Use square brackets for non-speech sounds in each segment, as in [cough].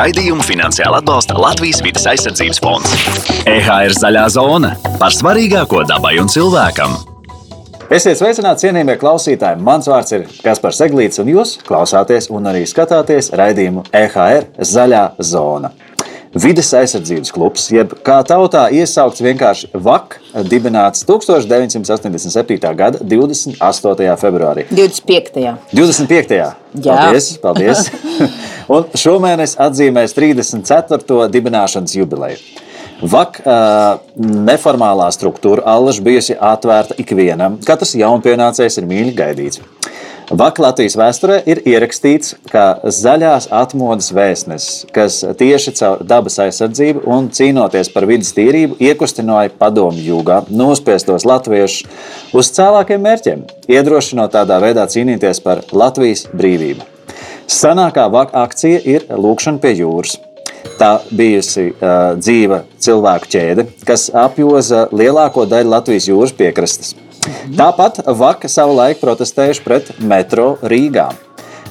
Raidījumu finansiāli atbalsta Latvijas vidas aizsardzības fonds. EHR zaļā zona par svarīgāko dabai un cilvēkam. Esiet sveicināti, cienījamie klausītāji! Mans vārds ir Kaspars Eglīts, un jūs klausāties un arī skatāties raidījumu EHR zaļā zona. Vides aizsardzības klubs, jeb kā tautā iesaukts vienkārši VAK, dibināts 1987. gada 28. februārī. 25. 25. Jā. Paldies! paldies. [laughs] un šomēnes atzīmēs 34. dibināšanas jubileju. VAK uh, neformālā struktūra allaž bijusi atvērta ikvienam. Katrs jaunpienācējs ir mīļi gaidīts. VAK Latvijas vēsturē ir ierakstīts, ka zaļās atmodas vēstnesis, kas tieši caur dabas aizsardzību un cīnoties par vidas tīrību, iekustināja padomu jūgā nospiestos latviešus uz cēlākiem mērķiem, iedrošinot tādā veidā cīnīties par Latvijas brīvību. Senākā akcija ir Lūkšana pie jūras. Tā bijusi uh, dzīva cilvēku ķēde, kas apjoza lielāko daļu Latvijas jūras piekrastes. Tāpat Vaka savulaik protestējuši pret metro Rīgā.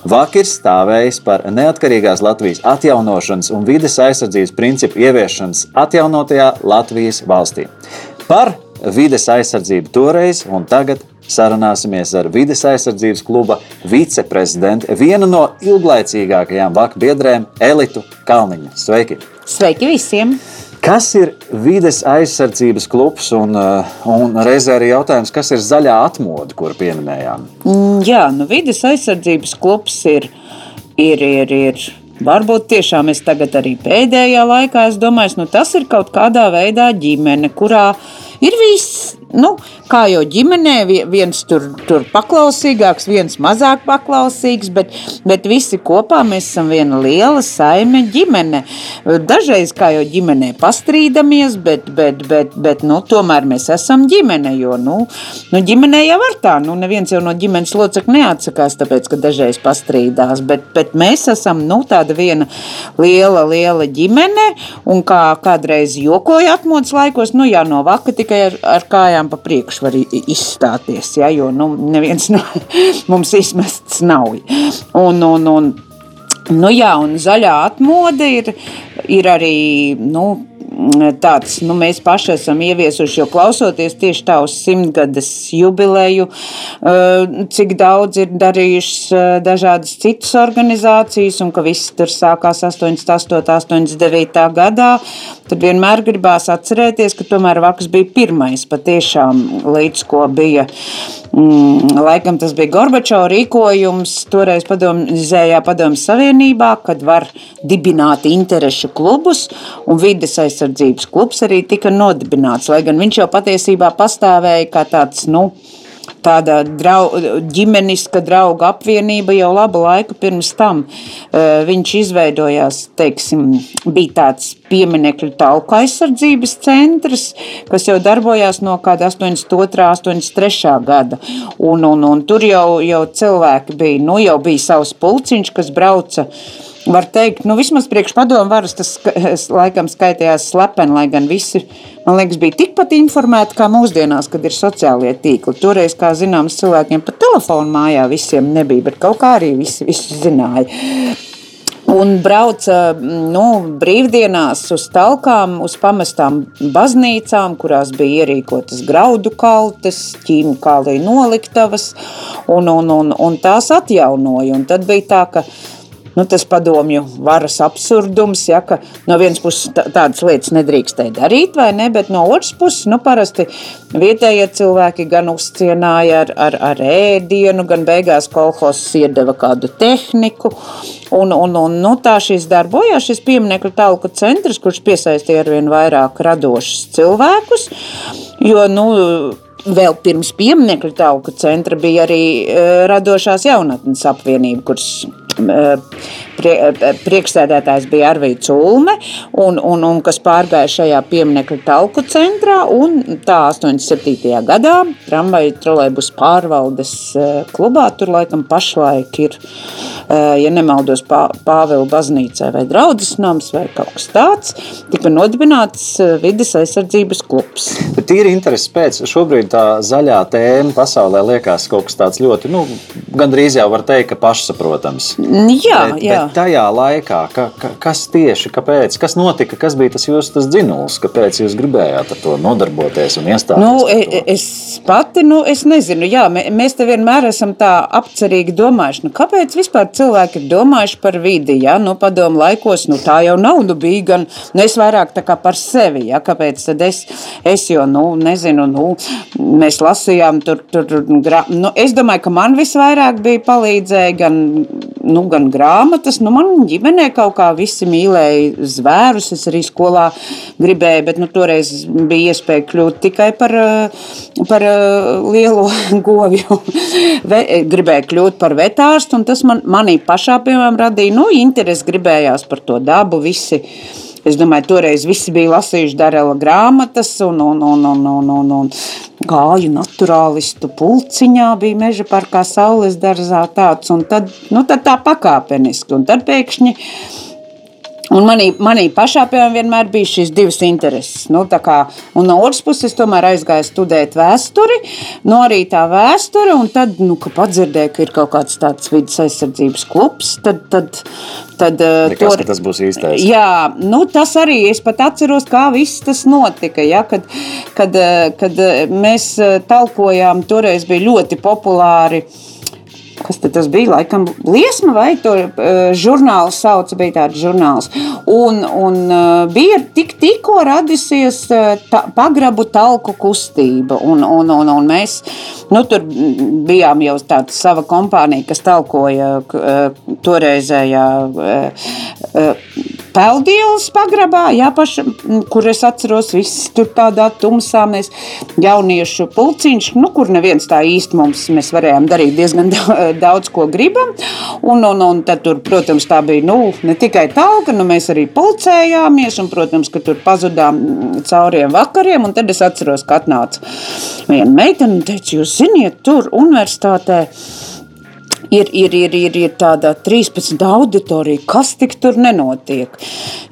Vaka ir stājējis par neatkarīgās Latvijas atjaunošanas un vides aizsardzības principu ieviešanas atjaunotajā Latvijas valstī. Par vides aizsardzību toreiz un tagad sarunāsimies ar vides aizsardzības kluba viceprezidentu, vienu no ilglaicīgākajām vaka biedrēm, Elitu Kalniņu. Sveiki! Sveiki visiem! Kas ir vides aizsardzības klubs un, uh, un reizē arī jautājums, kas ir zaļā atmodu, kur pieminējām? Mm, jā, nu vides aizsardzības klubs ir, ir, ir, ir varbūt tiešām es tagad arī pēdējā laikā, es domāju, nu tas ir kaut kādā veidā ģimene, kurā ir viss nu, kā jau ģimenē, viens tur, tur paklausīgāks, viens mazāk paklausīgs, bet, bet visi kopā mēs esam viena liela saime ģimene. Dažreiz, kā jau ģimenē, pastrīdamies, bet, bet, bet, bet nu, tomēr mēs esam ģimene, jo nu, nu, ģimenē jau var tā, nu, neviens jau no ģimenes locekļa neatsakās, tāpēc, ka dažreiz pastrīdās, bet, bet mēs esam nu, tāda viena liela, liela ģimene, un kā kādreiz jokoja atmodas laikos, nu jā, no vaka tikai ar, ar kājām kājām pa priekšu var izstāties, ja, jo nu, neviens no [laughs] mums izmests nav. Un, un, un, nu, jā, un zaļā atmode ir, ir arī nu, tāds, nu, mēs paši esam ieviesuši, jo klausoties tieši tā uz simtgades jubileju, eh, cik daudz ir darījušas eh, dažādas citas organizācijas, un ka viss tur sākās 88, 89 gadā, tad vienmēr gribās atcerēties, ka tomēr Vaks bija pirmais patiešām līdz ko bija. Mm, laikam tas bija Gorbačova rīkojums toreiz padomzējā padomjas Savienībā, kad var dibināt interešu klubus, un vides aizsardzības klubs arī tika nodibināts, lai gan viņš jau patiesībā pastāvēja kā tāds, nu, tāda drau, ģimeniska drauga apvienība jau labu laiku pirms tam. Uh, viņš izveidojās, teiksim, bija tāds pieminekļu talku aizsardzības centrs, kas jau darbojās no kāda 82. 83. gada. Un, un, un tur jau, jau cilvēki bija, nu jau bija savs pulciņš, kas brauca var teikt, nu, vismaz priekšpadomu varas tas laikam skaitījās slepeni, lai gan visi, man liekas, bija tikpat informēti kā mūsdienās, kad ir sociālie tīkli. Toreiz, kā zināms, cilvēkiem pa telefonu mājā visiem nebija, bet kaut kā arī visi, visi zināja. Un brauca nu, brīvdienās uz talkām, uz pamestām baznīcām, kurās bija ierīkotas graudu kaltes, ķīmikālija noliktavas, un, un, un, un tās atjaunoja. Un tad bija tā, ka nu, tas padomju varas absurdums, ja, ka no vienas puses tādas lietas nedrīkstēja darīt, vai ne, bet no otras puses, nu, parasti vietējie cilvēki gan uzcienāja ar, ar, ar ēdienu, gan beigās kolhos iedeva kādu tehniku, un, un, un nu, tā šis darbojās, šis pieminekļu talku centrs, kurš piesaistīja arvien vairāk radošus cilvēkus, jo, nu, Vēl pirms pieminiektu tauku centra bija arī uh, radošās jaunatnes apvienība, kuras prie, uh, priekšsēdētājs bija Arvīts Ulme, un, un, un kas pārgāja šajā pieminiektu tauku centrā. Tā 87. gadā tramvaju trolēbus pārvaldes klubā tur laikam pašlaik ir ja nemaldos, Pāvila baznīcā vai draudzes nams vai kaut kas tāds, tika nodibināts vides aizsardzības klubs. Bet tīri interesi pēc šobrīd tā zaļā tēma pasaulē liekas kaut kas tāds ļoti, nu, gandrīz jau var teikt, ka pašsaprotams. Jā, bet, jā. bet tajā laikā, ka, ka, kas tieši, kāpēc, kas notika, kas bija tas jūsu tas dzinulis, kāpēc jūs gribējāt ar to nodarboties un iestāties? Nu, e- to? es pati, nu, es nezinu, jā, mē- mēs te vienmēr esam tā apcerīgi domājuši, nu, kāpēc vispār cilvēki ir domājuši par vidi, ja, nu, padomu laikos, nu, tā jau nav, nu, bija gan, nu, es vairāk tā kā par sevi, ja, kāpēc tad es, es jo, nu, nezinu, nu, mēs lasījām tur, tur, nu, es domāju, ka man visvairāk bija palīdzēja gan, nu, gan grāmatas, nu, man ģimenē kaut kā visi mīlēja zvērus, es arī skolā gribēju, bet, nu, toreiz bija iespēja kļūt tikai par, eh, par eh, lielo [laughs] govju. Gribēju kļūt par vetārstu, un tas man, manī pašā, piemēram, radīja, nu, interesi gribējās par to dabu visi. Es domāju, toreiz visi bija lasījuši Darela grāmatas, un, un, un, un, un, un, un gāju naturālistu pulciņā, bija meža parkā, saules dārzā tāds, un tad, nu, tad tā pakāpeniski, un tad pēkšņi Un manī, manī pašā piemēram, vienmēr bija šīs divas intereses. Nu, kā, no otras puses, es tomēr aizgāju studēt vēsturi, no arī tā vēsture, un tad, nu, kad padzirdēju, ka ir kaut kāds tāds vidas aizsardzības klubs, tad, tad, tad eh, Likās, ka tas būs īstais. Jā, nu, tas arī es pat atceros, kā viss tas notika. Ja, kad, kad, eh, kad eh, mēs talkojām, toreiz bija ļoti populāri. Kas tas bija? Laikam, liesma vai to uh, žurnālu sauca, bija tāds žurnāls. Un, un uh, bija tik, tikko radusies uh, ta, pagrabu talku kustība. Un, un, un, un mēs nu, tur bijām jau tāda sava kompānija, kas talkoja uh, toreizējā uh, uh, Peldielas pagrabā, jā, paša, kur es atceros, viss tur tādā tumsā mēs jauniešu pulciņš, nu, kur neviens tā īsti mums, mēs varējām darīt diezgan [laughs] daudz ko gribam. Un, un, un tad tur, protams, tā bija, nu, ne tikai talka, nu, mēs arī pulcējāmies, un, protams, ka tur pazudām cauriem vakariem, un tad es atceros, ka atnāca viena meitene un teica, jūs ziniet, tur universitātē ir, ir, ir, ir, ir tāda 13 auditorija, kas tik tur nenotiek.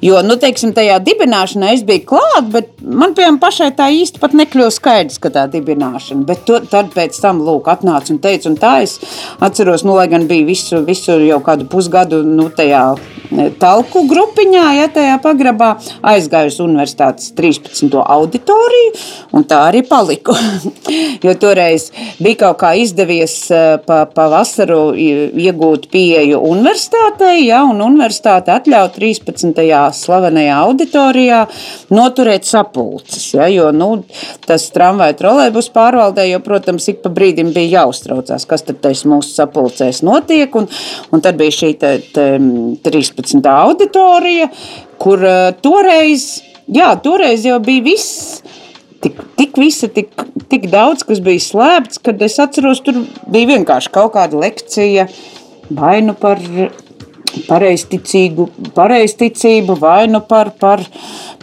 Jo, nu, teiksim, tajā dibināšanā es biju klāt, bet man piemēram pašai tā īsti pat nekļuva skaidrs, ka tā dibināšana. Bet to, tad pēc tam, lūk, atnāca un teica, un tā es atceros, nu, lai gan bija visu, visu jau kādu pusgadu, nu, tajā talku grupiņā, ja tajā pagrabā aizgāju uz universitātes 13. auditoriju, un tā arī paliku. [laughs] jo toreiz bija kaut kā izdevies eh, pa, pa vasaru iegūt pieeju universitātei, ja, un universitāte atļauj 13. slavenajā auditorijā noturēt sapulces. Ja, jo nu, tas tramvaju trolēbus pārvaldē, jo, protams, ik pa brīdim bija jāuztraucās, kas tad mūsu sapulcēs notiek. Un, un tad bija šī te, te 13. auditorija, kur uh, toreiz, jā, toreiz jau bija viss tik, tik visa, tik, tik daudz, kas bija slēpts, kad es atceros, tur bija vienkārši kaut kāda lekcija vai nu par pareizticīgu, pareizticību, vai nu par, par,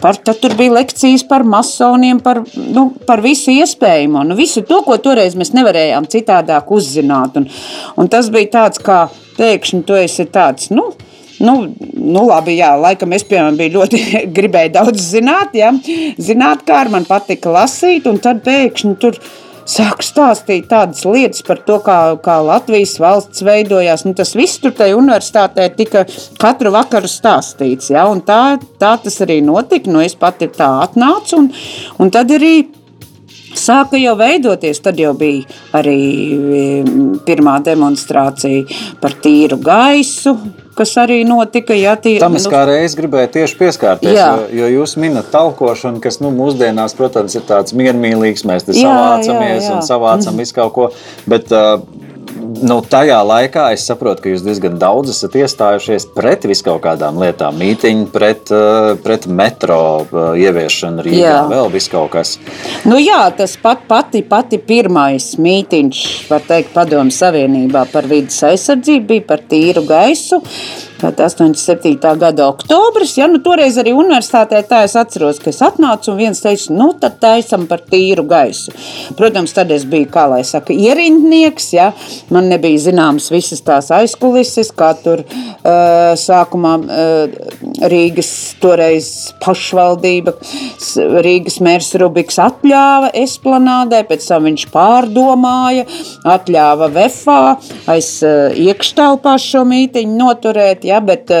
par tad tur bija lekcijas par masoniem, par, nu, par visu iespējamo, nu, visu to, ko toreiz mēs nevarējām citādāk uzzināt, un, un tas bija tāds, kā pēkšņi tu esi tāds, nu, Nu, nu labi, jā, laikam es piemēram biju ļoti [laughs] gribēju daudz zināt, ja, zināt, kā man patika lasīt, un tad pēkšņi tur sāk stāstīt tādas lietas par to, kā, kā Latvijas valsts veidojās. Nu, tas viss tur tajā universitātē tika katru vakaru stāstīts, ja, un tā, tā tas arī notika, nu es pati tā atnācu, un, un tad arī sāka jau veidoties. Tad jau bija arī pirmā demonstrācija par tīru gaisu. Kas arī notika. Jā, tī, Tam es kā reiz gribēju tieši pieskarties, Jā. jo, jo jūs minat talkošanu, kas nu, mūsdienās, protams, ir tāds miermīlīgs. Mēs te Jā, savācamies jā, jā. un savācam visu kaut ko. Bet, uh, Nu, tajā laikā es saprotu, ka jūs diezgan daudz esat iestājušies pret viskaut kādām lietām, mītīņu, pret, uh, pret metro uh, ieviešanu Rīgā, Jā. vēl viskaut kas. Nu jā, tas pat pati, pati pirmais mītīņš, var teikt, padomu savienībā par vidas aizsardzību bija par tīru gaisu. Tad 87. gada oktobris, ja nu toreiz arī universitātē tā es atceros, ka es atnācu un viens teica, nu tad taisam par tīru gaisu. Protams, tad es biju, kā lai saka, ierindnieks, ja, man nebija zināmas visas tās aizkulises, kā tur uh, sākumā uh, Rīgas toreiz pašvaldība, Rīgas mērs Rubiks atļāva esplanādē, pēc tam viņš pārdomāja, atļāva vefā aiz iekštelpā šo mītiņu noturēt, ja, bet,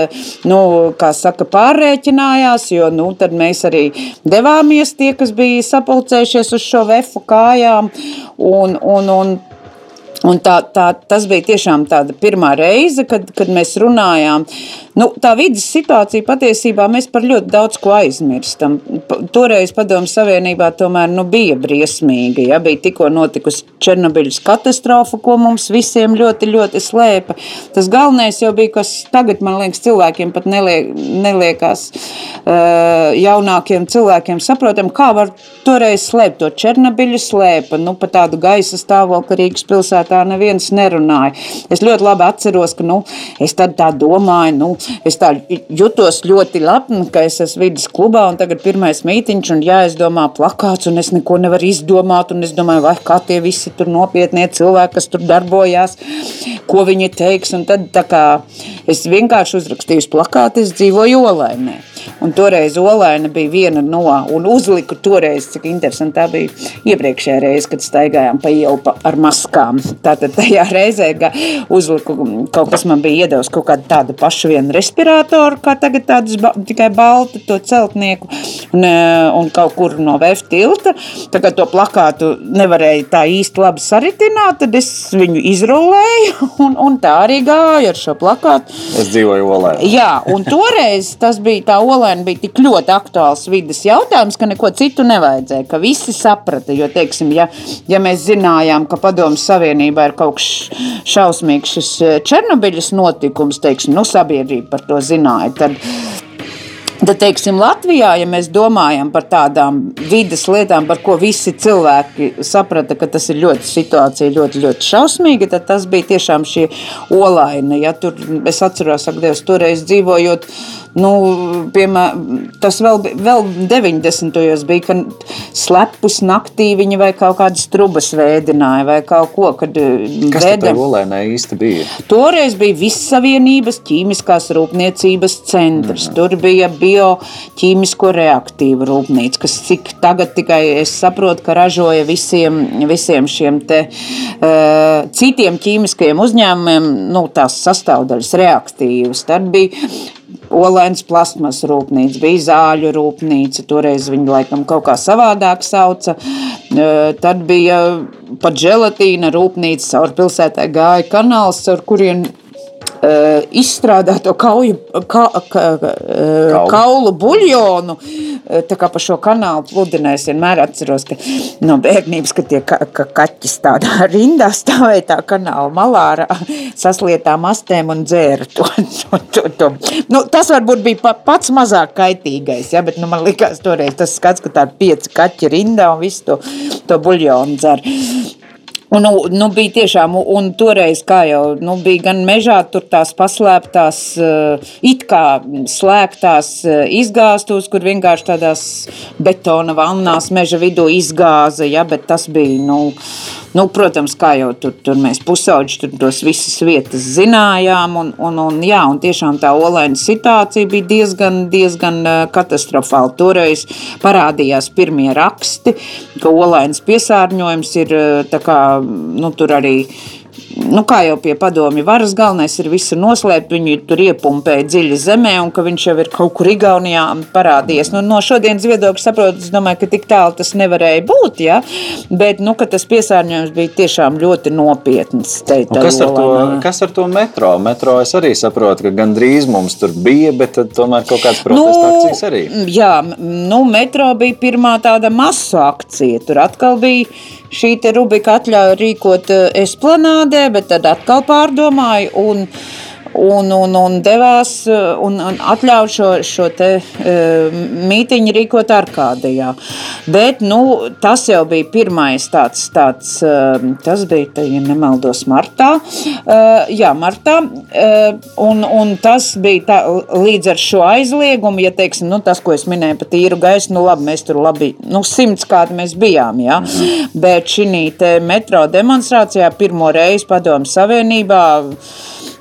nu, kā saka, pārrēķinājās, jo, nu, tad mēs arī devāmies tie, kas bija sapulcējušies uz šo vefu kājām, un, un, un Un tā, tā, tas bija tiešām tāda pirmā reize, kad, kad mēs runājām. Nu, tā vidas situācija patiesībā mēs par ļoti daudz ko aizmirstam. Toreiz Padomu Savienībā tomēr nu, bija briesmīga. Ja? Bija tikko notikusi Černobiļas katastrofa, ko mums visiem ļoti, ļoti slēpa. Tas galvenais jau bija, kas tagad, man liekas, cilvēkiem pat neliek, neliekās uh, jaunākiem cilvēkiem saprotam, kā var toreiz slēpt to Černobiļu slēpa, nu, pa tādu gaisa stāvokli Rīgas pilsētā tā neviens nerunāja. Es ļoti labi atceros, ka nu, es tā domāju, nu, es tā jutos ļoti lepni, ka es esmu vidas klubā un tagad pirmais mītiņš un jāizdomā plakāts un es neko nevaru izdomāt un es domāju, vai kā tie visi tur nopietnie cilvēki, kas tur darbojās, ko viņi teiks. Un tad kā es vienkārši uzrakstīju plakātu, es dzīvoju Olainē. Un toreiz Olaina bija viena no, un uzliku toreiz, cik interesanti tā bija iepriekšējā reize, kad staigājām pa ielu ar maskām. Tātad tajā reizē uzliku kaut kas man bija iedevis kaut kādu tādu pašu vienu respiratoru, kā tagad tādus ba tikai baltu to celtnieku un, e, un kaut kur no VF tilta. Kā to plakātu nevarēja tā īsti labi saritināt, tad es viņu izrullēju un, un tā arī gāju ar šo plakātu. Es dzīvoju Olē. Jā, un toreiz tas bija tā Olēna bija tik ļoti aktuāls vidas jautājums, ka neko citu nevajadzēja, ka visi saprata, jo, teiksim, ja, ja mēs zinājām, ka padomu Savienībā ir kaut kas šausmīgs, šis eh, Černobiļas notikums, teiksim, nu, sabiedrība par to zināja. Tad, Tad, teiksim, Latvijā, ja mēs domājam par tādām vidas lietām, par ko visi cilvēki saprata, ka tas ir ļoti situācija, ļoti, ļoti šausmīga, tad tas bija tiešām šī olaina. Ja, tur, es atceros, ka Dievs toreiz dzīvojot Nu, piemēram, tas vēl, vēl 90. gados bija, kad slepus naktī viņi vai kaut kādas trubas vēdināja vai kaut ko. Kad eh, Kas vēda... tā olēnē īsti bija? Toreiz bija Vissavienības ķīmiskās rūpniecības centrs. Mm. Tur bija bioķīmisko reaktīvu rūpnīca, kas cik tagad tikai es saprotu, ka ražoja visiem, visiem šiem te uh, citiem ķīmiskajiem uzņēmumiem, nu, tās sastāvdaļas reaktīvas. Tad bija Olēns plasmas rūpnīca, bija zāļu rūpnīca, toreiz viņu laikam kaut kā savādāk sauca. Tad bija pat želatīna rūpnīca, caur pilsētai gāja kanāls, ar kuriem izstrādāto kauju, ka, ka, uh, kaulu buļļonu. Uh, tā kā pa šo kanālu pludinājis, vienmēr atceros, ka no bērnības, kad tie ka, ka kaķi tādā [laughs] rindā stāvēja tā kanāla malā ar saslietām astēm un dzēra to. [laughs] to, to, to. Nu, tas varbūt bija pats mazāk kaitīgais, ja, bet nu, man likās toreiz tas skats, ka tādi pieci kaķi rindā un visu to, to buļļonu dzer. Un, nu, nu, bija tiešām, un toreiz, kā jau nu, bija gan mežā, tur tās paslēptās, uh, it kā slēgtās uh, izgāstos, kur vienkārši tādās betona vannās meža vidū izgāza, ja, bet tas bija, nu, Nu, protams, kā jau tur, tur mēs pusauģi tur tos visas vietas zinājām, un, un, un, jā, un tiešām tā olaina situācija bija diezgan, diezgan katastrofāla. Toreiz parādījās pirmie raksti, ka olainas piesārņojums ir tā kā, nu, tur arī nu, kā jau pie padomju varas, galvenais ir visu noslēpt. Viņu tur iepumpēja dziļi zemē, un ka viņš jau ir kaut kur Igaunijā parādījies. Nu, no šodienas viedokļa saprotu, es domāju, ka tik tālu tas nevarēja būt. Ja? Bet nu, tas piesārņojums bija tiešām ļoti nopietns. Kas ar, to, kas ar to metro? Metro es arī saprotu, ka gandrīz mums tur bija, bet tomēr kaut kādas protesta nu, akcijas arī. Jā, nu, metro bija pirmā tāda masu akcija. Tur atkal bija šī Rubika atļauja rīkot eh, esplanādē, bet tad atkal pārdomāju. Un, un, un, un devās un, un atļāva šo, šo te, uh, mītiņu rīkot Arkādijā. Bet nu, tas jau bija pirmais tāds, tāds uh, tas bija, te, ja nemaldos, martā. Uh, jā, martā. Uh, un, un tas bija tā, līdz ar šo aizliegumu, ja teiksim, nu, tas, ko es minēju par tīru gaisu, nu labi, mēs tur labi, nu simts kādi mēs bijām, jā. Mhm. Bet šī metro demonstrācijā pirmo reizi padomu savienībā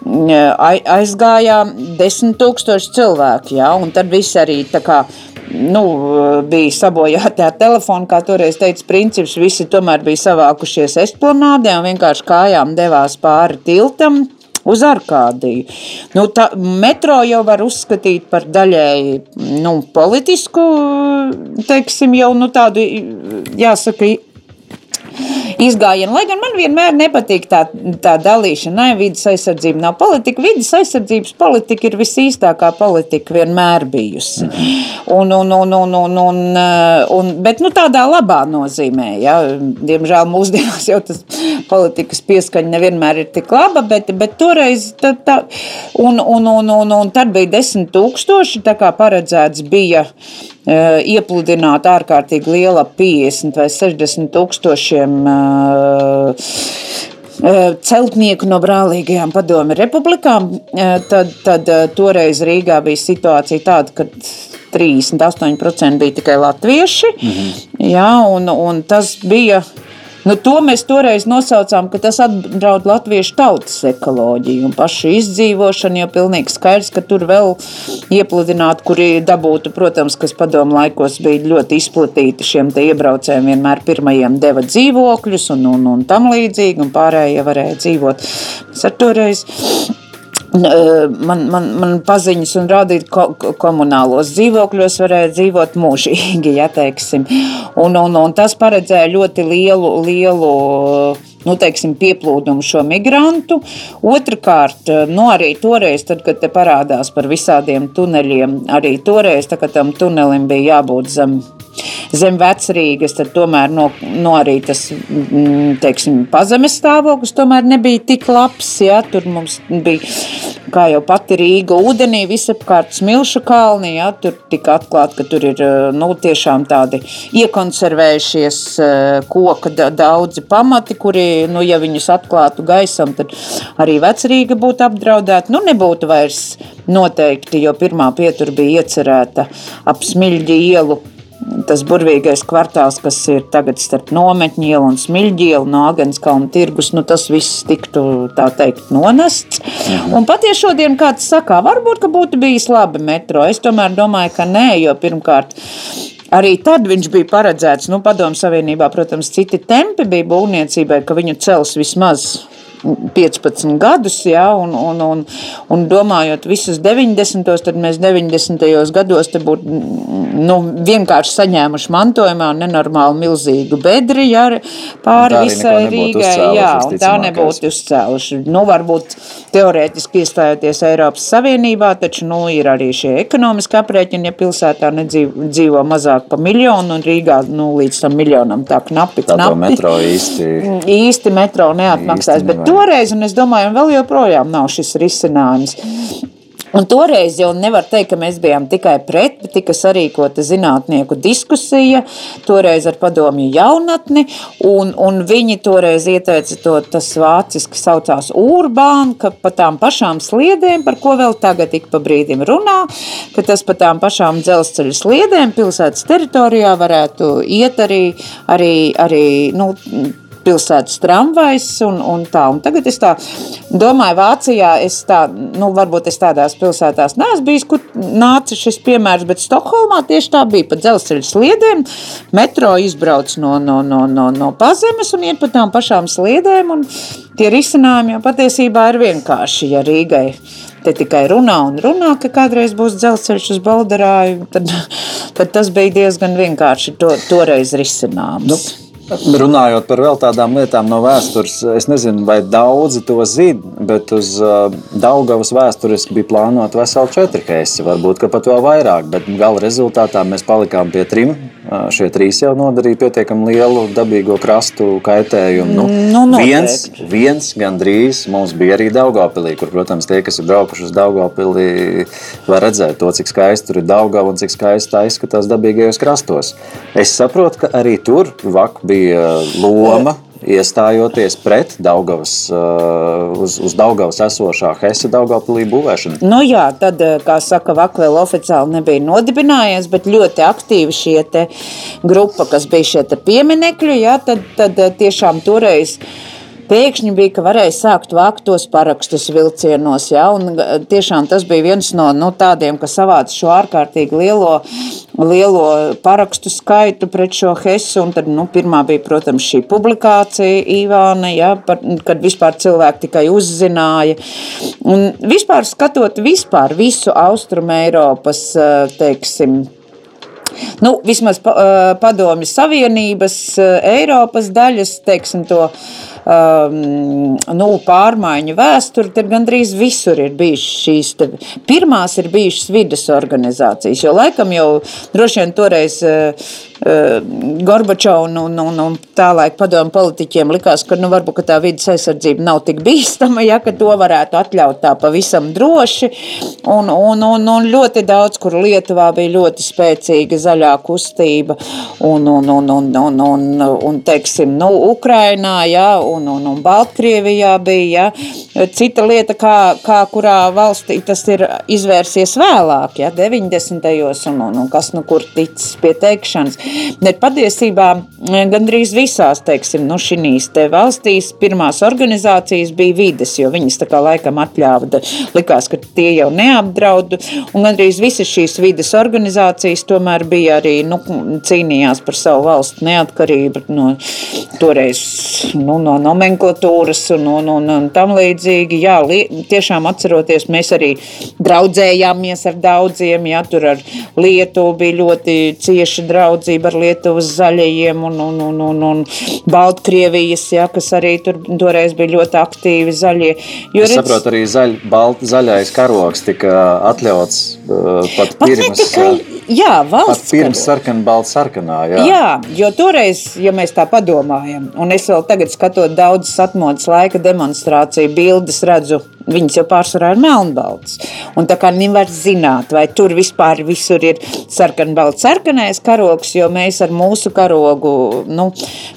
aizgājām desmit tūkstoši cilvēku, jā, un tad viss arī tā kā nu, bija sabojāta ar telefonu, kā toreiz teica princips, visi tomēr bija savākušies esplanādē un vienkārši kājām devās pāri tiltam uz Arkādiju. Nu, tā, metro jau var uzskatīt par daļēji nu, politisku, teiksim, jau nu, tādu, jāsaka, izgājienu. Lai gan man vienmēr nepatīk tā, tā dalīšana, ne, vidas aizsardzība nav politika. Vidas aizsardzības politika ir visīstākā politika vienmēr bijusi. Un, un, un, un, un, un, un, bet nu, tādā labā nozīmē. Ja. Diemžēl mūsdienās jau tas politikas pieskaņa nevienmēr ir tik laba, bet, bet toreiz tā, tā, un, un, un, un, un tad bija desmit tūkstoši, tā kā paredzēts bija iepludināt ārkārtīgi liela 50 vai 60 tūkstošiem eh, eh, celtnieku no brālīgajām padomi republikām, tad, tad toreiz Rīgā bija situācija tāda, ka 38% bija tikai latvieši. -hmm. jā, un, un tas bija Nu, to mēs toreiz nosaucām, ka tas apdraud latviešu tautas ekoloģiju un pašu izdzīvošanu, jo pilnīgi skaidrs, ka tur vēl iepludināt, kuri dabūtu, protams, kas padomu laikos bija ļoti izplatīti šiem te iebraucējiem, vienmēr pirmajiem deva dzīvokļus un, un, un tam līdzīgi, un pārējie varēja dzīvot. Mēs ar toreiz man, man, man paziņas un rādīt ko, komunālos dzīvokļos varēja dzīvot mūžīgi, ja teiksim. Un, un, un tas paredzēja ļoti lielu, lielu nu, teiksim, pieplūdumu šo migrantu. Otrakārt, nu, arī toreiz, tad, kad te parādās par visādiem tuneļiem, arī toreiz, tā, kad tam tunelim bija jābūt zem zem vecrīgas, tad tomēr no, no arī tas mm, teiksim, pazemes stāvoklis tomēr nebija tik labs. Ja? Tur mums bija, kā jau pati Rīga, ūdenī visapkārt smilšu kalni. Ja? Tur tika atklāts, ka tur ir nu, tiešām tādi iekonservējušies koka daudzi pamati, kuri, nu, ja viņus atklātu gaisam, tad arī vecrīga būtu apdraudēta. Nu, nebūtu vairs noteikti, jo pirmā pietura bija iecerēta ap Smiļģi ielu tas burvīgais kvartāls, kas ir tagad starp nometņu ielu un smilģi ielu no Agenskalna tirgus, nu tas viss tiktu, tā teikt, nonests. Mhm. Un pat ja šodien kāds sakā, varbūt, ka būtu bijis labi metro, es tomēr domāju, ka nē, jo pirmkārt, Arī tad viņš bija paredzēts, nu, Padomu Savienībā, protams, citi tempi bija būvniecībai, ka viņu cels vismaz 15 gadus, ja, un, un, un, un domājot visus 90. tad mēs 90. gados būtu nu, vienkārši saņēmuši mantojumā nenormāli milzīgu bedri ja, pāri visai Rīgai. Jā, un tā nebūtu uzcēluši. Nu, varbūt teorētiski iestājoties Eiropas Savienībā, taču nu, ir arī šie ekonomiski aprēķini, ja pilsētā nedzīvo dzīvo mazāk pa miljonu un Rīgā nu, līdz tam miljonam tā knapi. knapi. Tā metro īsti. Īsti metro neatmaksās, īsti bet toreiz, un es domāju, un vēl joprojām nav šis risinājums. Un toreiz jau nevar teikt, ka mēs bijām tikai pret, bet tika sarīkota zinātnieku diskusija, toreiz ar padomju jaunatni, un, un viņi toreiz ieteica to, tas vāciski saucās urbāni, ka pa tām pašām sliedēm, par ko vēl tagad ik pa brīdim runā, ka tas pa tām pašām dzelzceļa sliedēm pilsētas teritorijā varētu iet arī, arī, arī nu, pilsētas tramvajs un, un tā. Un tagad es tā domāju, Vācijā es tā, nu, varbūt es tādās pilsētās neesmu bijis, kur nāca šis piemērs, bet Stokholmā tieši tā bija pa dzelzceļa sliedēm. Metro izbrauc no, no, no, no, no pazemes un iet pa tām pašām sliedēm. Un tie risinājumi jau patiesībā ir vienkārši, ja Rīgai te tikai runā un runā, ka kādreiz būs dzelzceļš uz Baldarāju, tad, tad tas bija diezgan vienkārši to, toreiz risināms. Nu. Runājot par vēl tādām lietām no vēstures, es nezinu, vai daudzi to zina, bet uz uh, Daugavas vēsturiski bija plānota vesela četri keisi, varbūt pat vēl vairāk, bet gala rezultātā mēs palikām pie trim. Šie trīs jau nodarīja pietiekami lielu dabīgo krastu kaitējumu. Nu, nu, viens, viens gandrīz mums bija arī Daugavpilī, kur, protams, tie, kas ir braukuši uz Daugavpilī, var redzēt to, cik skaisti tur ir Daugava un cik skaisti tā izskatās dabīgajos krastos. Es saprotu, ka arī tur vak bija loma iestājoties pret Daugavas, uh, uz, uz Daugavas esošā Hesse Daugavpilī būvēšanu. Nu jā, tad, uh, kā saka, VAK vēl oficiāli nebija nodibinājies, bet ļoti aktīvi šie te grupa, kas bija šie te pieminekļi, jā, tad, tad uh, tiešām toreiz pēkšņi bija, ka varēja sākt vākt tos parakstus vilcienos. Ja, tiešām tas bija viens no nu, tādiem, kas savāca šo ārkārtīgi lielo, lielo parakstu skaitu pret šo Hesu. Un tad, nu, pirmā bija, protams, šī publikācija Ivāna, ja, par, kad vispār cilvēki tikai uzzināja. Un vispār skatot vispār visu Austrum Eiropas, teiksim, nu, vismaz padomju Savienības, Eiropas daļas, teiksim, to um, nu, pārmaiņu vēsturi, tad gandrīz visur ir bijušas šīs. Te, pirmās ir bijušas vidas organizācijas, jo laikam jau droši vien toreiz. Uh, uh Gorbačovs un, un, un, un tālaik padomu politiķiem likās, ka nu, varbūt ka tā vidas aizsardzība nav tik bīstama, ja to varētu atļaut tā pavisam droši. Un, un, un, un ļoti daudz, kur Lietuvā bija ļoti spēcīga zaļā kustība, un, un, un, un, un, un, un teiksim, nu, Ukrainā, ja, un, un, un Baltkrievijā bija. Ja. Cita lieta, kā, kā kurā valstī tas ir izvērsies vēlāk, ja, 90. un, un, un kas nu kur ticis pie teikšanas. Bet patiesībā eh, gandrīz visās, teiksim, nu šīs te valstīs pirmās organizācijas bija vides, jo viņas tā kā laikam atļāva, likās, ka tie jau neapdraud, un gandrīz visas šīs vides organizācijas tomēr bija arī, nu, cīnījās par savu valstu neatkarību no toreiz, nu, no nomenklatūras un, un, un, un tam līdzīgi. Jā, li, tiešām atceroties, mēs arī draudzējāmies ar daudziem. Jā, tur ar Lietuvu bija ļoti cieša draudzība ar Lietuvas zaļajiem un, un, un, un, un Baltkrievijas, jā, kas arī tur toreiz bija ļoti aktīvi zaļie. Jo, es redz, saprotu, arī zaļ, balt, zaļais karoks tika atļauts uh, pat pirms. Tikai, jā, valsts. Pat pirms sarkanā, balta sarkanā. Jā. jā, jo toreiz, ja mēs tā padomājam, un es vēl tagad skatot daudzas atmodas laika demonstrāciju bildes redzu, viņas jau pārsvarā ir melnbalts. Un tā kā nevar zināt, vai tur vispār visur ir sarkanbalts, sarkanais karogs, jo mēs ar mūsu karogu, nu,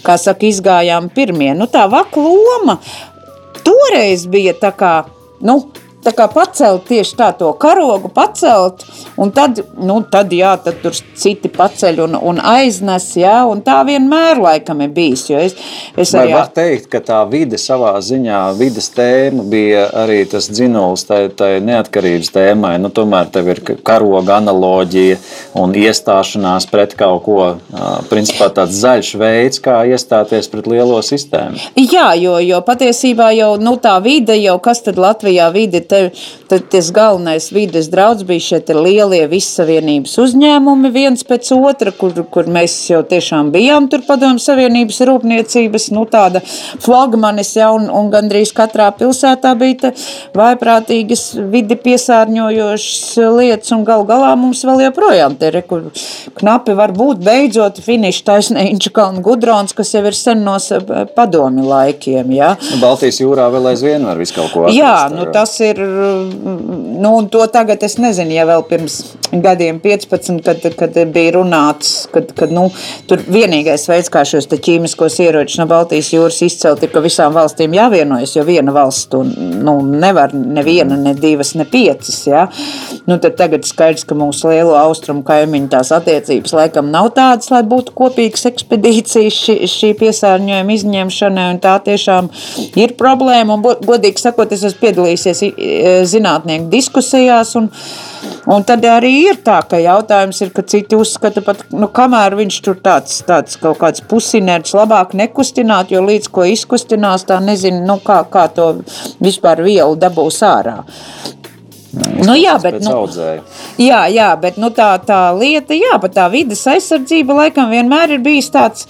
kā saka, izgājām pirmie. Nu, tā vaka loma toreiz bija tā kā, nu, tā kā pacelt tieši tā to karogu, pacelt, un tad, nu, tad jā, tad tur citi paceļ un, un aiznes, jā, un tā vienmēr laikam ir bijis, jo es, es arī... Vai var teikt, ka tā vide savā ziņā, vides tēma bija arī tas dzinuls tai, tai neatkarības tēmai, nu, tomēr tev ir karoga analoģija un iestāšanās pret kaut ko, principā tāds zaļš veids, kā iestāties pret lielo sistēmu. Jā, jo, jo patiesībā jau, nu, tā vide jau, kas tad Latvijā vide, te te, te, tas galvenais vides draudz bija šie lielie vissavienības uzņēmumi viens pēc otra, kur, kur mēs jau tiešām bijām tur padomu savienības rūpniecības, nu tāda flagmanis, ja, un, un gandrīz katrā pilsētā bija vaiprātīgas vidi piesārņojošas lietas, un gal galā mums vēl joprojām te ir, kur knapi var būt beidzot finiša taisnīņš kalnu gudrons, kas jau ir sen no padomi laikiem, ja. Baltijas jūrā vēl aizvien var visu kaut ko atrast. Jā, nu tas ir nu, to tagad es nezinu, ja vēl pirms gadiem 15, kad, kad bija runāts, kad, kad nu, tur vienīgais veids, kā šos ķīmiskos ieročus no Baltijas jūras izcelt, ir, ka visām valstīm jāvienojas, jo viena valsts to nu, nevar, neviena, ne divas, ne piecas. Ja? Nu, tad tagad skaidrs, ka mūsu lielo austrumu kaimiņu tās attiecības laikam nav tādas, lai būtu kopīgas ekspedīcijas šī, šī piesārņojuma izņemšanai, un tā tiešām ir problēma, un godīgi sakot, es esmu piedalījusies E, zinātnieku diskusijās. Un, un tad arī ir tā, ka jautājums ir, ka citi uzskata, pat nu, kamēr viņš tur tāds, tāds kaut kāds pusinērts, labāk nekustināt, jo līdz ko izkustinās, tā nezinu, nu, kā, kā to vispār vielu dabūs ārā. Nu, jā, bet, nu, jā, jā, bet nu, tā, tā lieta, jā, bet tā vidas aizsardzība laikam vienmēr ir bijis tāds.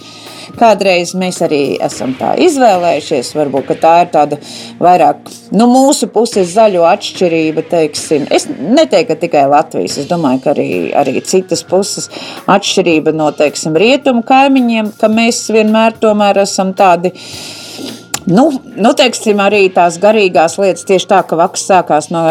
Kādreiz mēs arī esam tā izvēlējušies, varbūt tā ir tāda vairāk nu, mūsu puses zaļo atšķirība. Teiksim. Es neteiktu, ka tikai Latvijas, es domāju, ka arī, arī citas puses atšķirība no teiksim, rietumu kaimiņiem, ka mēs vienmēr tomēr esam tādi Nu, nu, teiksim, arī tās garīgās lietas tieši tā, ka vaks sākās no,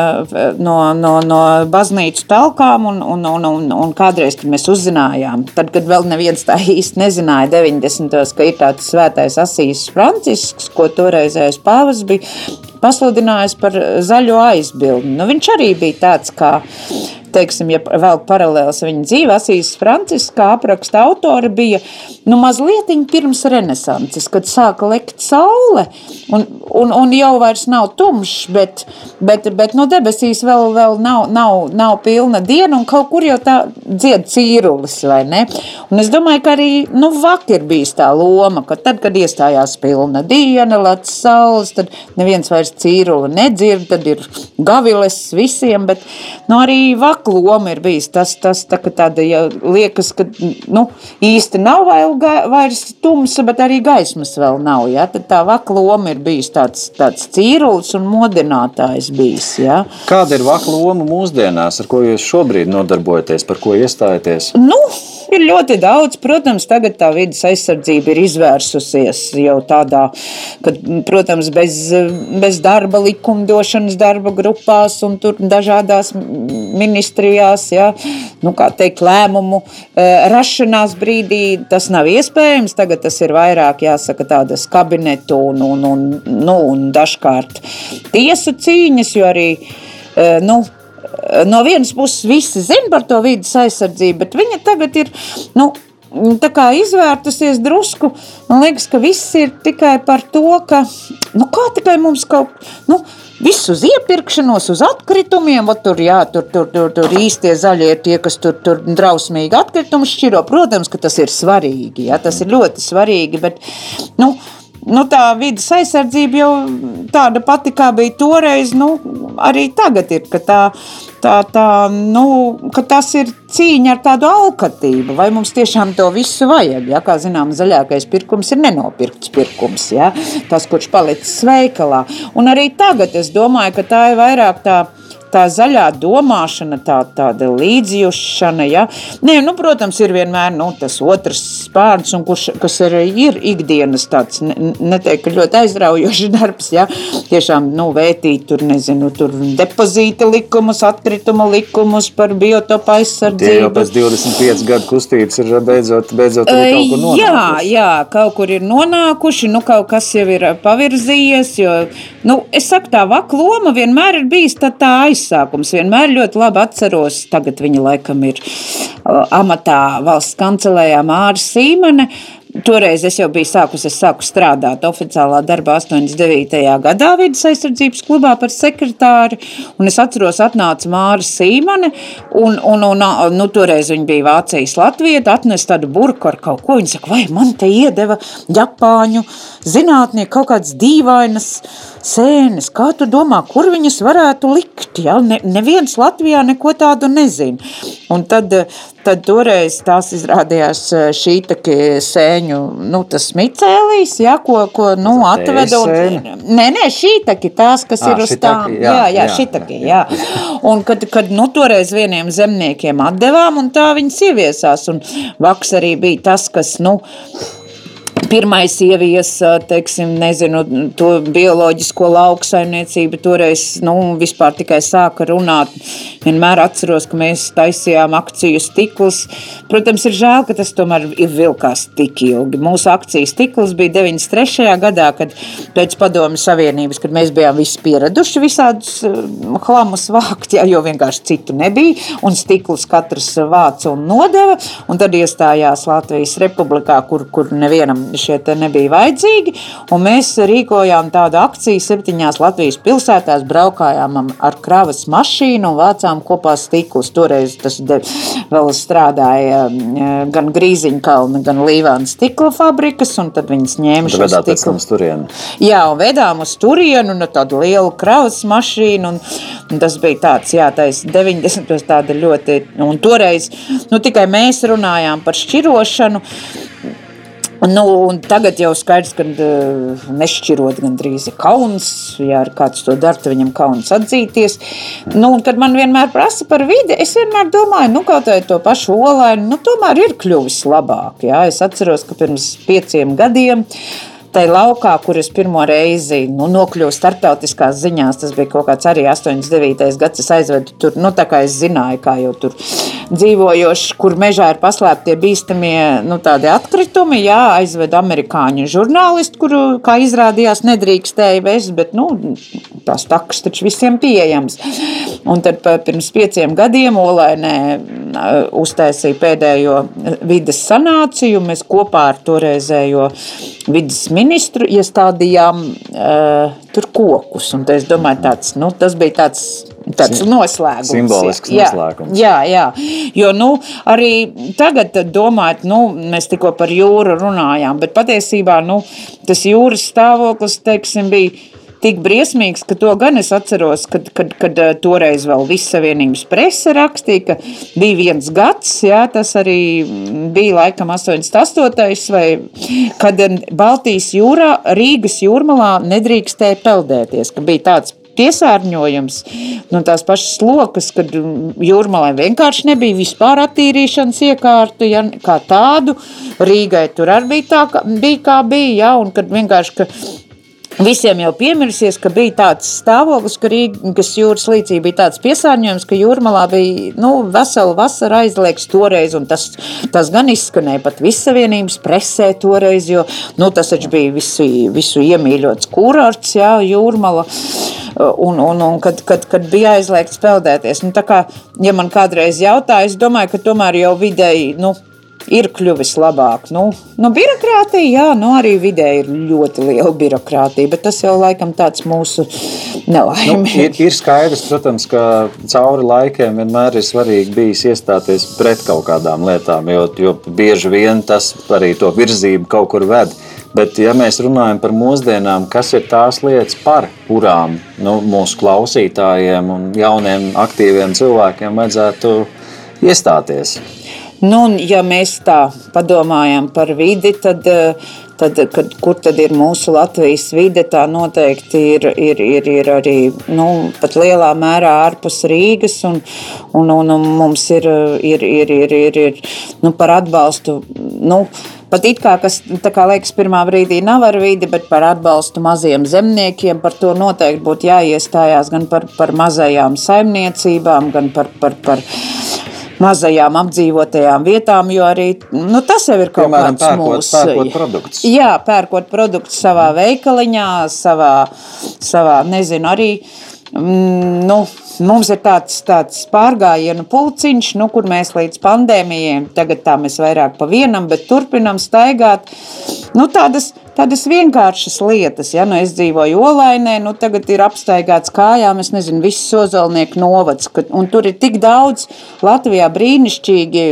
no, no, no baznīcu telkām, un, un, un, un, un kādreiz, mēs uzzinājām, tad, kad vēl neviens tā īsti nezināja, 90. ka ir tāds svētais asīs Francisks, ko toreizējais pāvis bija pasludinājis par zaļo aizbildni. Nu, viņš arī bija tāds kā teiksim, ja vēl paralēls viņa dzīve, Asīs Francisks, kā apraksta autori, bija nu, mazliet pirms renesanses, kad sāka lekt saule, un, un, un jau vairs nav tumšs, bet, bet, bet no debesīs vēl, vēl nav, nav, nav pilna diena, un kaut kur jau tā dzied cīrulis, vai ne? Un es domāju, ka arī nu, vakar bijis tā loma, ka tad, kad iestājās pilna diena, lats saules, tad neviens vairs cīruli nedzird, tad ir gaviles visiem, bet nu, arī vakar vaka loma ir bijis tas, tas tā, tāda, ja liekas, ka nu, īsti nav vairs tumsa, bet arī gaismas vēl nav. Ja? Tad tā vaka loma ir bijis tāds, tāds cīrulis un modinātājs bijis. Ja? Kāda ir vaka loma mūsdienās, ar ko jūs šobrīd nodarbojaties, par ko iestājaties? Nu, Ir ļoti daudz, protams, tagad tā vidas aizsardzība ir izvērsusies jau tādā, ka, protams, bez, bez darba likumdošanas darba grupās un dažādās ministrijās, ja, nu, kā teikt, lēmumu e, rašanās brīdī tas nav iespējams. Tagad tas ir vairāk, jāsaka, tādas kabinetu un, un, un, nu, un dažkārt tiesu cīņas, jo arī, e, nu, no vienas puses visi zina par to vidas aizsardzību, bet viņa tagad ir. Nu, Tā kā izvērtusies drusku, man liekas, ka viss ir tikai par to, ka nu, kā tikai mums kaut nu, viss uz iepirkšanos, uz atkritumiem, tur, jā, tur, tur, tur, tur īstie zaļie ir tie, kas tur, tur drausmīgi atkritumus šķiro. Protams, ka tas ir svarīgi, jā, tas ir ļoti svarīgi, bet, nu, nu, tā vidas aizsardzība jau tāda pati, kā bija toreiz, nu, arī tagad ir. Tā, tā, tā, nu, tas ir cīņa ar tādu alkatību, vai mums tiešām to visu vajag. Ja? Kā zinām, zaļākais pirkums ir nenopirkts pirkums, ja? tas, kurš palicis veikalā. Un arī tagad es domāju, ka tā ir vairāk tā tā zaļā domāšana, tā, tāda līdzjūšana. Ja? Nē, nu, protams, ir vienmēr nu, tas otrs spārns, kurš, kas arī ir ikdienas tāds, ne, neteiktu, ļoti aizraujošs darbs. Ja? Tiešām nu, vētīt tur, nezinu, tur depozīta likumus, atkrituma likumus par biotopu aizsardzību. Tie jau pēc 25 gadu kustības ir beidzot, beidzot arī kaut kur nonākuši. Jā, jā, kaut kur ir nonākuši, nu kaut kas jau ir pavirzījies, jo, nu, es saku, tā vakloma vienmēr ir bijis tā, tā aizsardzība aizsākums. Vienmēr ļoti labi atceros, tagad viņa laikam ir amatā valsts kancelējā Māra Sīmane. Toreiz es jau biju sākusi, es sāku strādāt oficiālā darbā 89. gadā vidas aizsardzības klubā par sekretāri, un es atceros, atnāca Māra Sīmane, un, un, un nu, toreiz viņa bija Vācijas Latvieta, atnes tādu burku ar kaut ko, viņa saka, vai man te iedeva Japāņu zinātnieki kaut kādas dīvainas sēnes, kā tu domā, kur viņas varētu likt, ja? Ne, neviens Latvijā neko tādu nezin. Un tad, tad toreiz tās izrādījās šī taki sēņu, nu, tas micēlīs, ja, ko, ko, nu, atveda. Un, nē, nē, šī taki tās, kas à, ir uz tām. Jā, jā, jā, šī taki, jā. Un kad, kad, nu, toreiz vieniem zemniekiem atdevām, un tā viņas ieviesās, un vaks arī bija tas, kas, nu, Pirmais ieviesa, teiksim, nezinu, to bioloģisko lauksaimniecību, toreiz, nu, vispār tikai sāka runāt. Vienmēr atceros, ka mēs taisījām akciju stiklus. Protams, ir žēl, ka tas tomēr ir vilkās tik ilgi. Mūsu akcijas stikls bija 93. gadā, kad pēc padomju savienības, kad mēs bijām visi pieraduši visādus hlamus vākt, jā, jo vienkārši citu nebija, un stiklus katrs vāca un nodeva, un tad iestājās Latvijas republikā, kur, kur nevienam šie nebija vajadzīgi. Mēs rīkojām tādu akciju septiņās Latvijas pilsētās, braukājām ar kravas mašīnu un vācām kopā stiklus. Toreiz tas vēl strādāja gan Grīziņkalna, gan Līvāna stikla fabrikas, un tad viņas ņēma šo stiklu. Jā, un vedām uz turienu, un tādu lielu kravas mašīnu, un, un tas bija tāds, jā, tais 90. tāda ļoti, un toreiz, nu tikai mēs runājām par šķirošanu, Nu, tagad jau skaidrs, ka uh, nešķirot gandrīz ir kauns. Ja kāds to dara, tad viņam kauns atzīties. Nu, kad man vienmēr prasa par vidi, es vienmēr domāju, nu, kaut vai to pašu olainu, nu, tomēr ir kļuvis labāk. Jā. Es atceros, ka pirms pieciem gadiem tajā laukā, kur es pirmo reizi nu, nokļuvu starptautiskās ziņās, tas bija kaut kāds arī 89. gads. Es aizvedu tur, nu, tā kā es zināju, kā jau tur dzīvojošs, kur mežā ir paslēptie bīstamie nu, atkritumi. Jā, aizved amerikāņu žurnālistu, kuru, kā izrādījās, nedrīkstēja vest, bet nu, tās takas taču visiem pieejams. Un tad pirms pieciem gadiem Olainē uztaisīja pēdējo vidas sanāciju. Mēs kopā ar toreizējo vidas ministru iestādījām uh, tur kokus. Un es domāju, tāds, nu, tas bija tāds tāds noslēgums. Simbolisks jā, noslēgums. Jā, jā. Jo nu, arī tagad, domājot, nu, mēs tikko par jūru runājām, bet patiesībā nu, tas jūras stāvoklis teiksim, bija tik briesmīgs, ka to gan es atceros, kad, kad, kad eh, toreiz vēl Visas Savienības presa rakstīja, ka bija viens gads, jā, tas arī bija laikam 88. vai kad Baltijas jūrā, Rīgas jūrmalā nedrīkstēja peldēties, ka bija tāds piesārņojums, no tās pašas lokas, kad jūrmalē vienkārši nebija vispār attīrīšanas iekārtu, ja, kā tādu. Rīgai tur arī bija tā, ka bija kā bija, ja, un kad vienkārši, ka Visiem jau piemirsies, ka bija tāds stāvoklis, ka Rīgas jūras līcī bija tāds piesārņojums, ka jūrmalā bija nu, vesela vasara aizliegts toreiz, un tas, tas gan izskanēja pat vissavienības presē toreiz, jo nu, tas taču bija visu, visu iemīļots kurorts, jā, jūrmala. Un, un, un kad, kad, kad bija aizliegts peldēties. Nu, kā, ja man kādreiz jautāja, es domāju, ka tomēr jau vidēji nu, ir kļuvis labāk. Nu, nu, birokrātija, jā, nu, arī vidē ir ļoti liela birokrātija, bet tas jau laikam tāds mūsu nelaime. Nu, ir, ir skaidrs, protams, ka cauri laikiem vienmēr ir svarīgi bijis iestāties pret kaut kādām lietām, jo, jo bieži vien tas arī to virzību kaut kur ved. Bet, ja mēs runājam par mūsdienām, kas ir tās lietas, par kurām nu, mūsu klausītājiem un jauniem, aktīviem cilvēkiem vajadzētu iestāties? Nu, ja mēs tā padomājam par vidi, tad, tad kad, kur tad ir mūsu Latvijas vide, tā noteikti ir, ir, ir, ir arī nu, lielā mērā ārpus Rīgas. Un, un, un, un mums ir, ir, ir, ir, ir, ir nu, par atbalstu. Nu, Pat it kā, kas kā liekas, pirmā brīdī nav ar vidi, bet par atbalstu maziem zemniekiem, par to noteikti būtu jāiestājās gan par, par mazajām saimniecībām, gan par, par, par mazajām apdzīvotajām vietām, jo arī nu, tas jau ir kaut Piemēram, kāds pērkot, mūsu pērkot produkts. Jā, pērkot produktus savā veikaliņā, savā, savā nezinu, arī. Mm, nu, mums ir tāds, tāds pārgājienu pulciņš, nu, kur mēs līdz pandēmijai, tagad tā mēs vairāk pa vienam, bet turpinam staigāt. Nu, tādas tādas vienkāršas lietas. Ja? Nu, es dzīvoju Olainē, nu, tagad ir apstaigāts kājām, es nezinu, viss sozolnieku novads. Un tur ir tik daudz Latvijā brīnišķīgi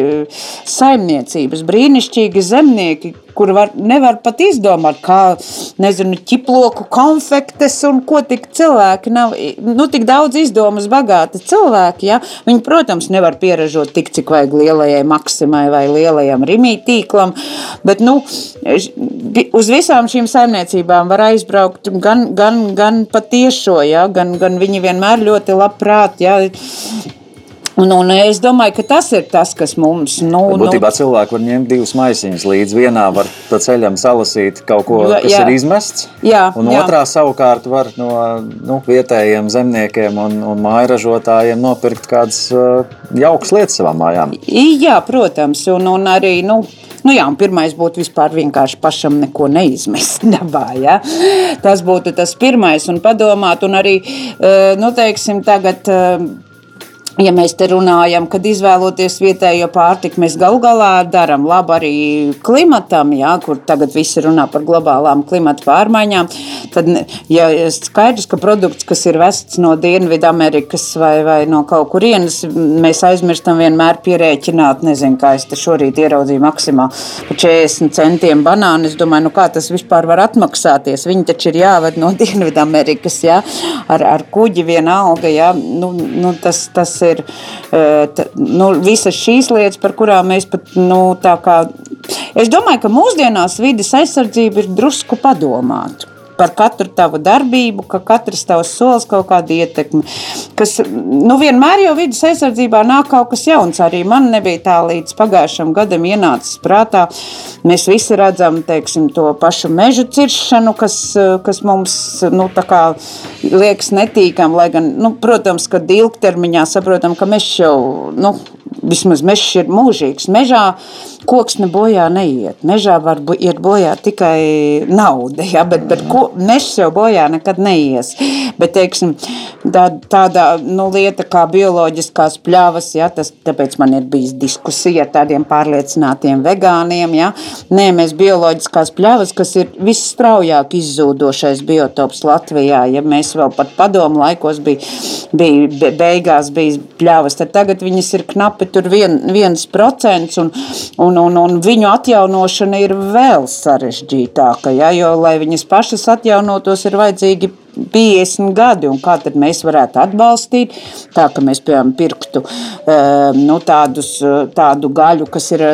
saimniecības, brīnišķīgi zemnieki, kur var, nevar pat izdomāt, kā, nezinu, ķiploku konfektes un ko tik cilvēki nav, nu, tik daudz izdomas bagāti cilvēki, ja? Viņi, protams, nevar pieražot tik, cik vajag lielajai maksimai vai lielajam rimī tīklam, bet, nu, uz visām šīm saimniecībām var aizbraukt gan, gan, gan patiešo, ja, gan, gan viņi vienmēr ļoti labprāt. Ja, Un, un es domāju, ka tas ir tas, kas mums ir. Nu, Būtībā nu, cilvēki var ņemt divas maisiņas līdzi. Vienā var pa ceļam salasīt kaut ko, kas jā. ir izmests, jā, un jā. otrā savukārt var no nu, vietējiem zemniekiem un, un mājražotājiem nopirkt kādas uh, jaukas lietas savām mājām. Jā, protams, un, un arī. Nu, Nu, jā, pirmais būtu vispār vienkārši pašam neko neizmest [laughs] dabā. Ja? Tas būtu tas pirmais, un padomāt, un arī, eh, nu, teiksim, tagad eh, Ja mēs te runājam, kad izvēloties vietējo pārtiku, mēs galu galā darām labu arī klimatam, jā, kur tagad visi runā par globālām klimata pārmaiņām. Tad, ja skaidrs, ka produkts, kas ir vests no Dienvidamerikas vai, vai no kaut kurienes, mēs aizmirstam vienmēr pierēķināt, nezinu, kā es te šorīt ieraudzīju maksimā par 40 centiem banānu. Es domāju, nu kā tas vispār var atmaksāties. Viņi taču ir jāved no [laughs] Dienvidamerikas, jā, ar, ar kuģi vienalga, jā. Nu, nu, tas, tas ir t, nu, visas šīs lietas, par kurām mēs pat nu, tā kā. Es domāju, ka mūsdienās vidas aizsardzība ir drusku padomāta. Par katru tavu darbību, ka katrs tavs solis kaut kādu ietekmi. Kas, nu, vienmēr jau vidas aizsardzībā nāk kaut kas jauns. Arī man nebija tā līdz pagājušam gadam ienācis prātā. Mēs visi redzam teiksim, to pašu mežu ciršanu, kas, kas mums nu, liekas netīkami. Lai gan, nu, protams, ka ilgtermiņā saprotam, ka mežs jau nu, vismaz mežs ir mūžīgs. Mežā koksne bojā neiet. Mežā var iet bojā tikai nauda, ja, bet, bet ko, mežs jau bojā nekad neies. Bet, teiksim, tā, tāda nu, lieta kā bioloģiskās pļavas, ja, tas, tāpēc man ir bijis diskusija ar tādiem pārliecinātiem vegāniem. Ja. Nē, mēs bioloģiskās pļavas, kas ir visstraujāk izzūdošais biotops Latvijā, ja mēs vēl pat padomu laikos bija, bija beigās bijis pļavas, tad tagad viņas ir knapi tur vien, viens procents un, un un, un, un viņu atjaunošana ir vēl sarežģītāka. Ja, jo, lai viņas pašas atjaunotos, ir vajadzīgi 50 gadi. Kā tad mēs varētu atbalstīt? Tā ka mēs, piemēram, pirktu ehm, nu, tādus, tādu gaļu, kas ir,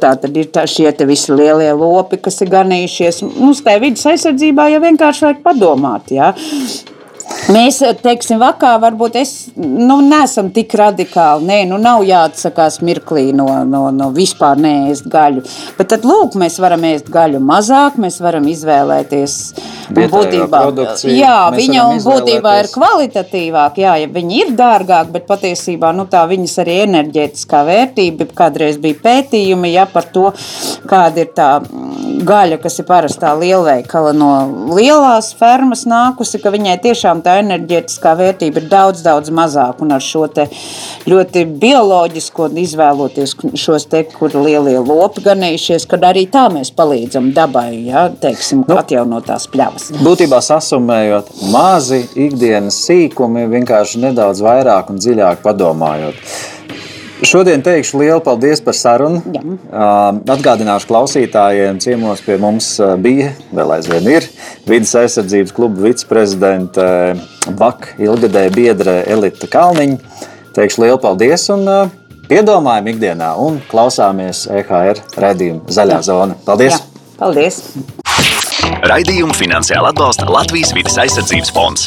tātad ir tā, šie visi lielie lopi, kas ir ganījušies. Mums tajā vidas aizsardzībā jau vienkārši vajag padomāt. Ja? Mēs, teiksim, vakā varbūt es, nu, neesam tik radikāli. Nē, nu, nav jāatsakās mirklī no, no, no vispār neēst gaļu. Bet tad, lūk, mēs varam ēst gaļu mazāk, mēs varam izvēlēties. Būtībā, jā, viņa būtībā ir kvalitatīvāk, jā, ja viņi ir dārgāk, bet patiesībā, nu, tā viņas arī enerģētiskā vērtība, kādreiz bija pētījumi, jā, par to, kāda ir tā gaļa, kas ir parastā lielveikala no lielās fermas nākusi, ka viņai tiešām tā enerģētiskā vērtība ir daudz, daudz mazāka. Un ar šo ļoti bioloģisko izvēloties šos te, kur lielie lopi ganījušies, kad arī tā mēs palīdzam dabai, ja, teiksim, nu, atjaunotās pļavas. Būtībā sasumējot, mazi ikdienas sīkumi vienkārši nedaudz vairāk un dziļāk padomājot. Šodien teikšu lielu paldies par sarunu. Jā. Atgādināšu klausītājiem, ciemos pie mums bija, vēl aizvien ir, vidas aizsardzības kluba viceprezidente VAK ilgadēja biedre Elita Kalniņa. Teikšu lielu paldies un piedomājam ikdienā un klausāmies EHR redzējumu Zaļā zona. Paldies! Jā, paldies! Raidījumu finansiāli atbalsta Latvijas vidas aizsardzības fonds.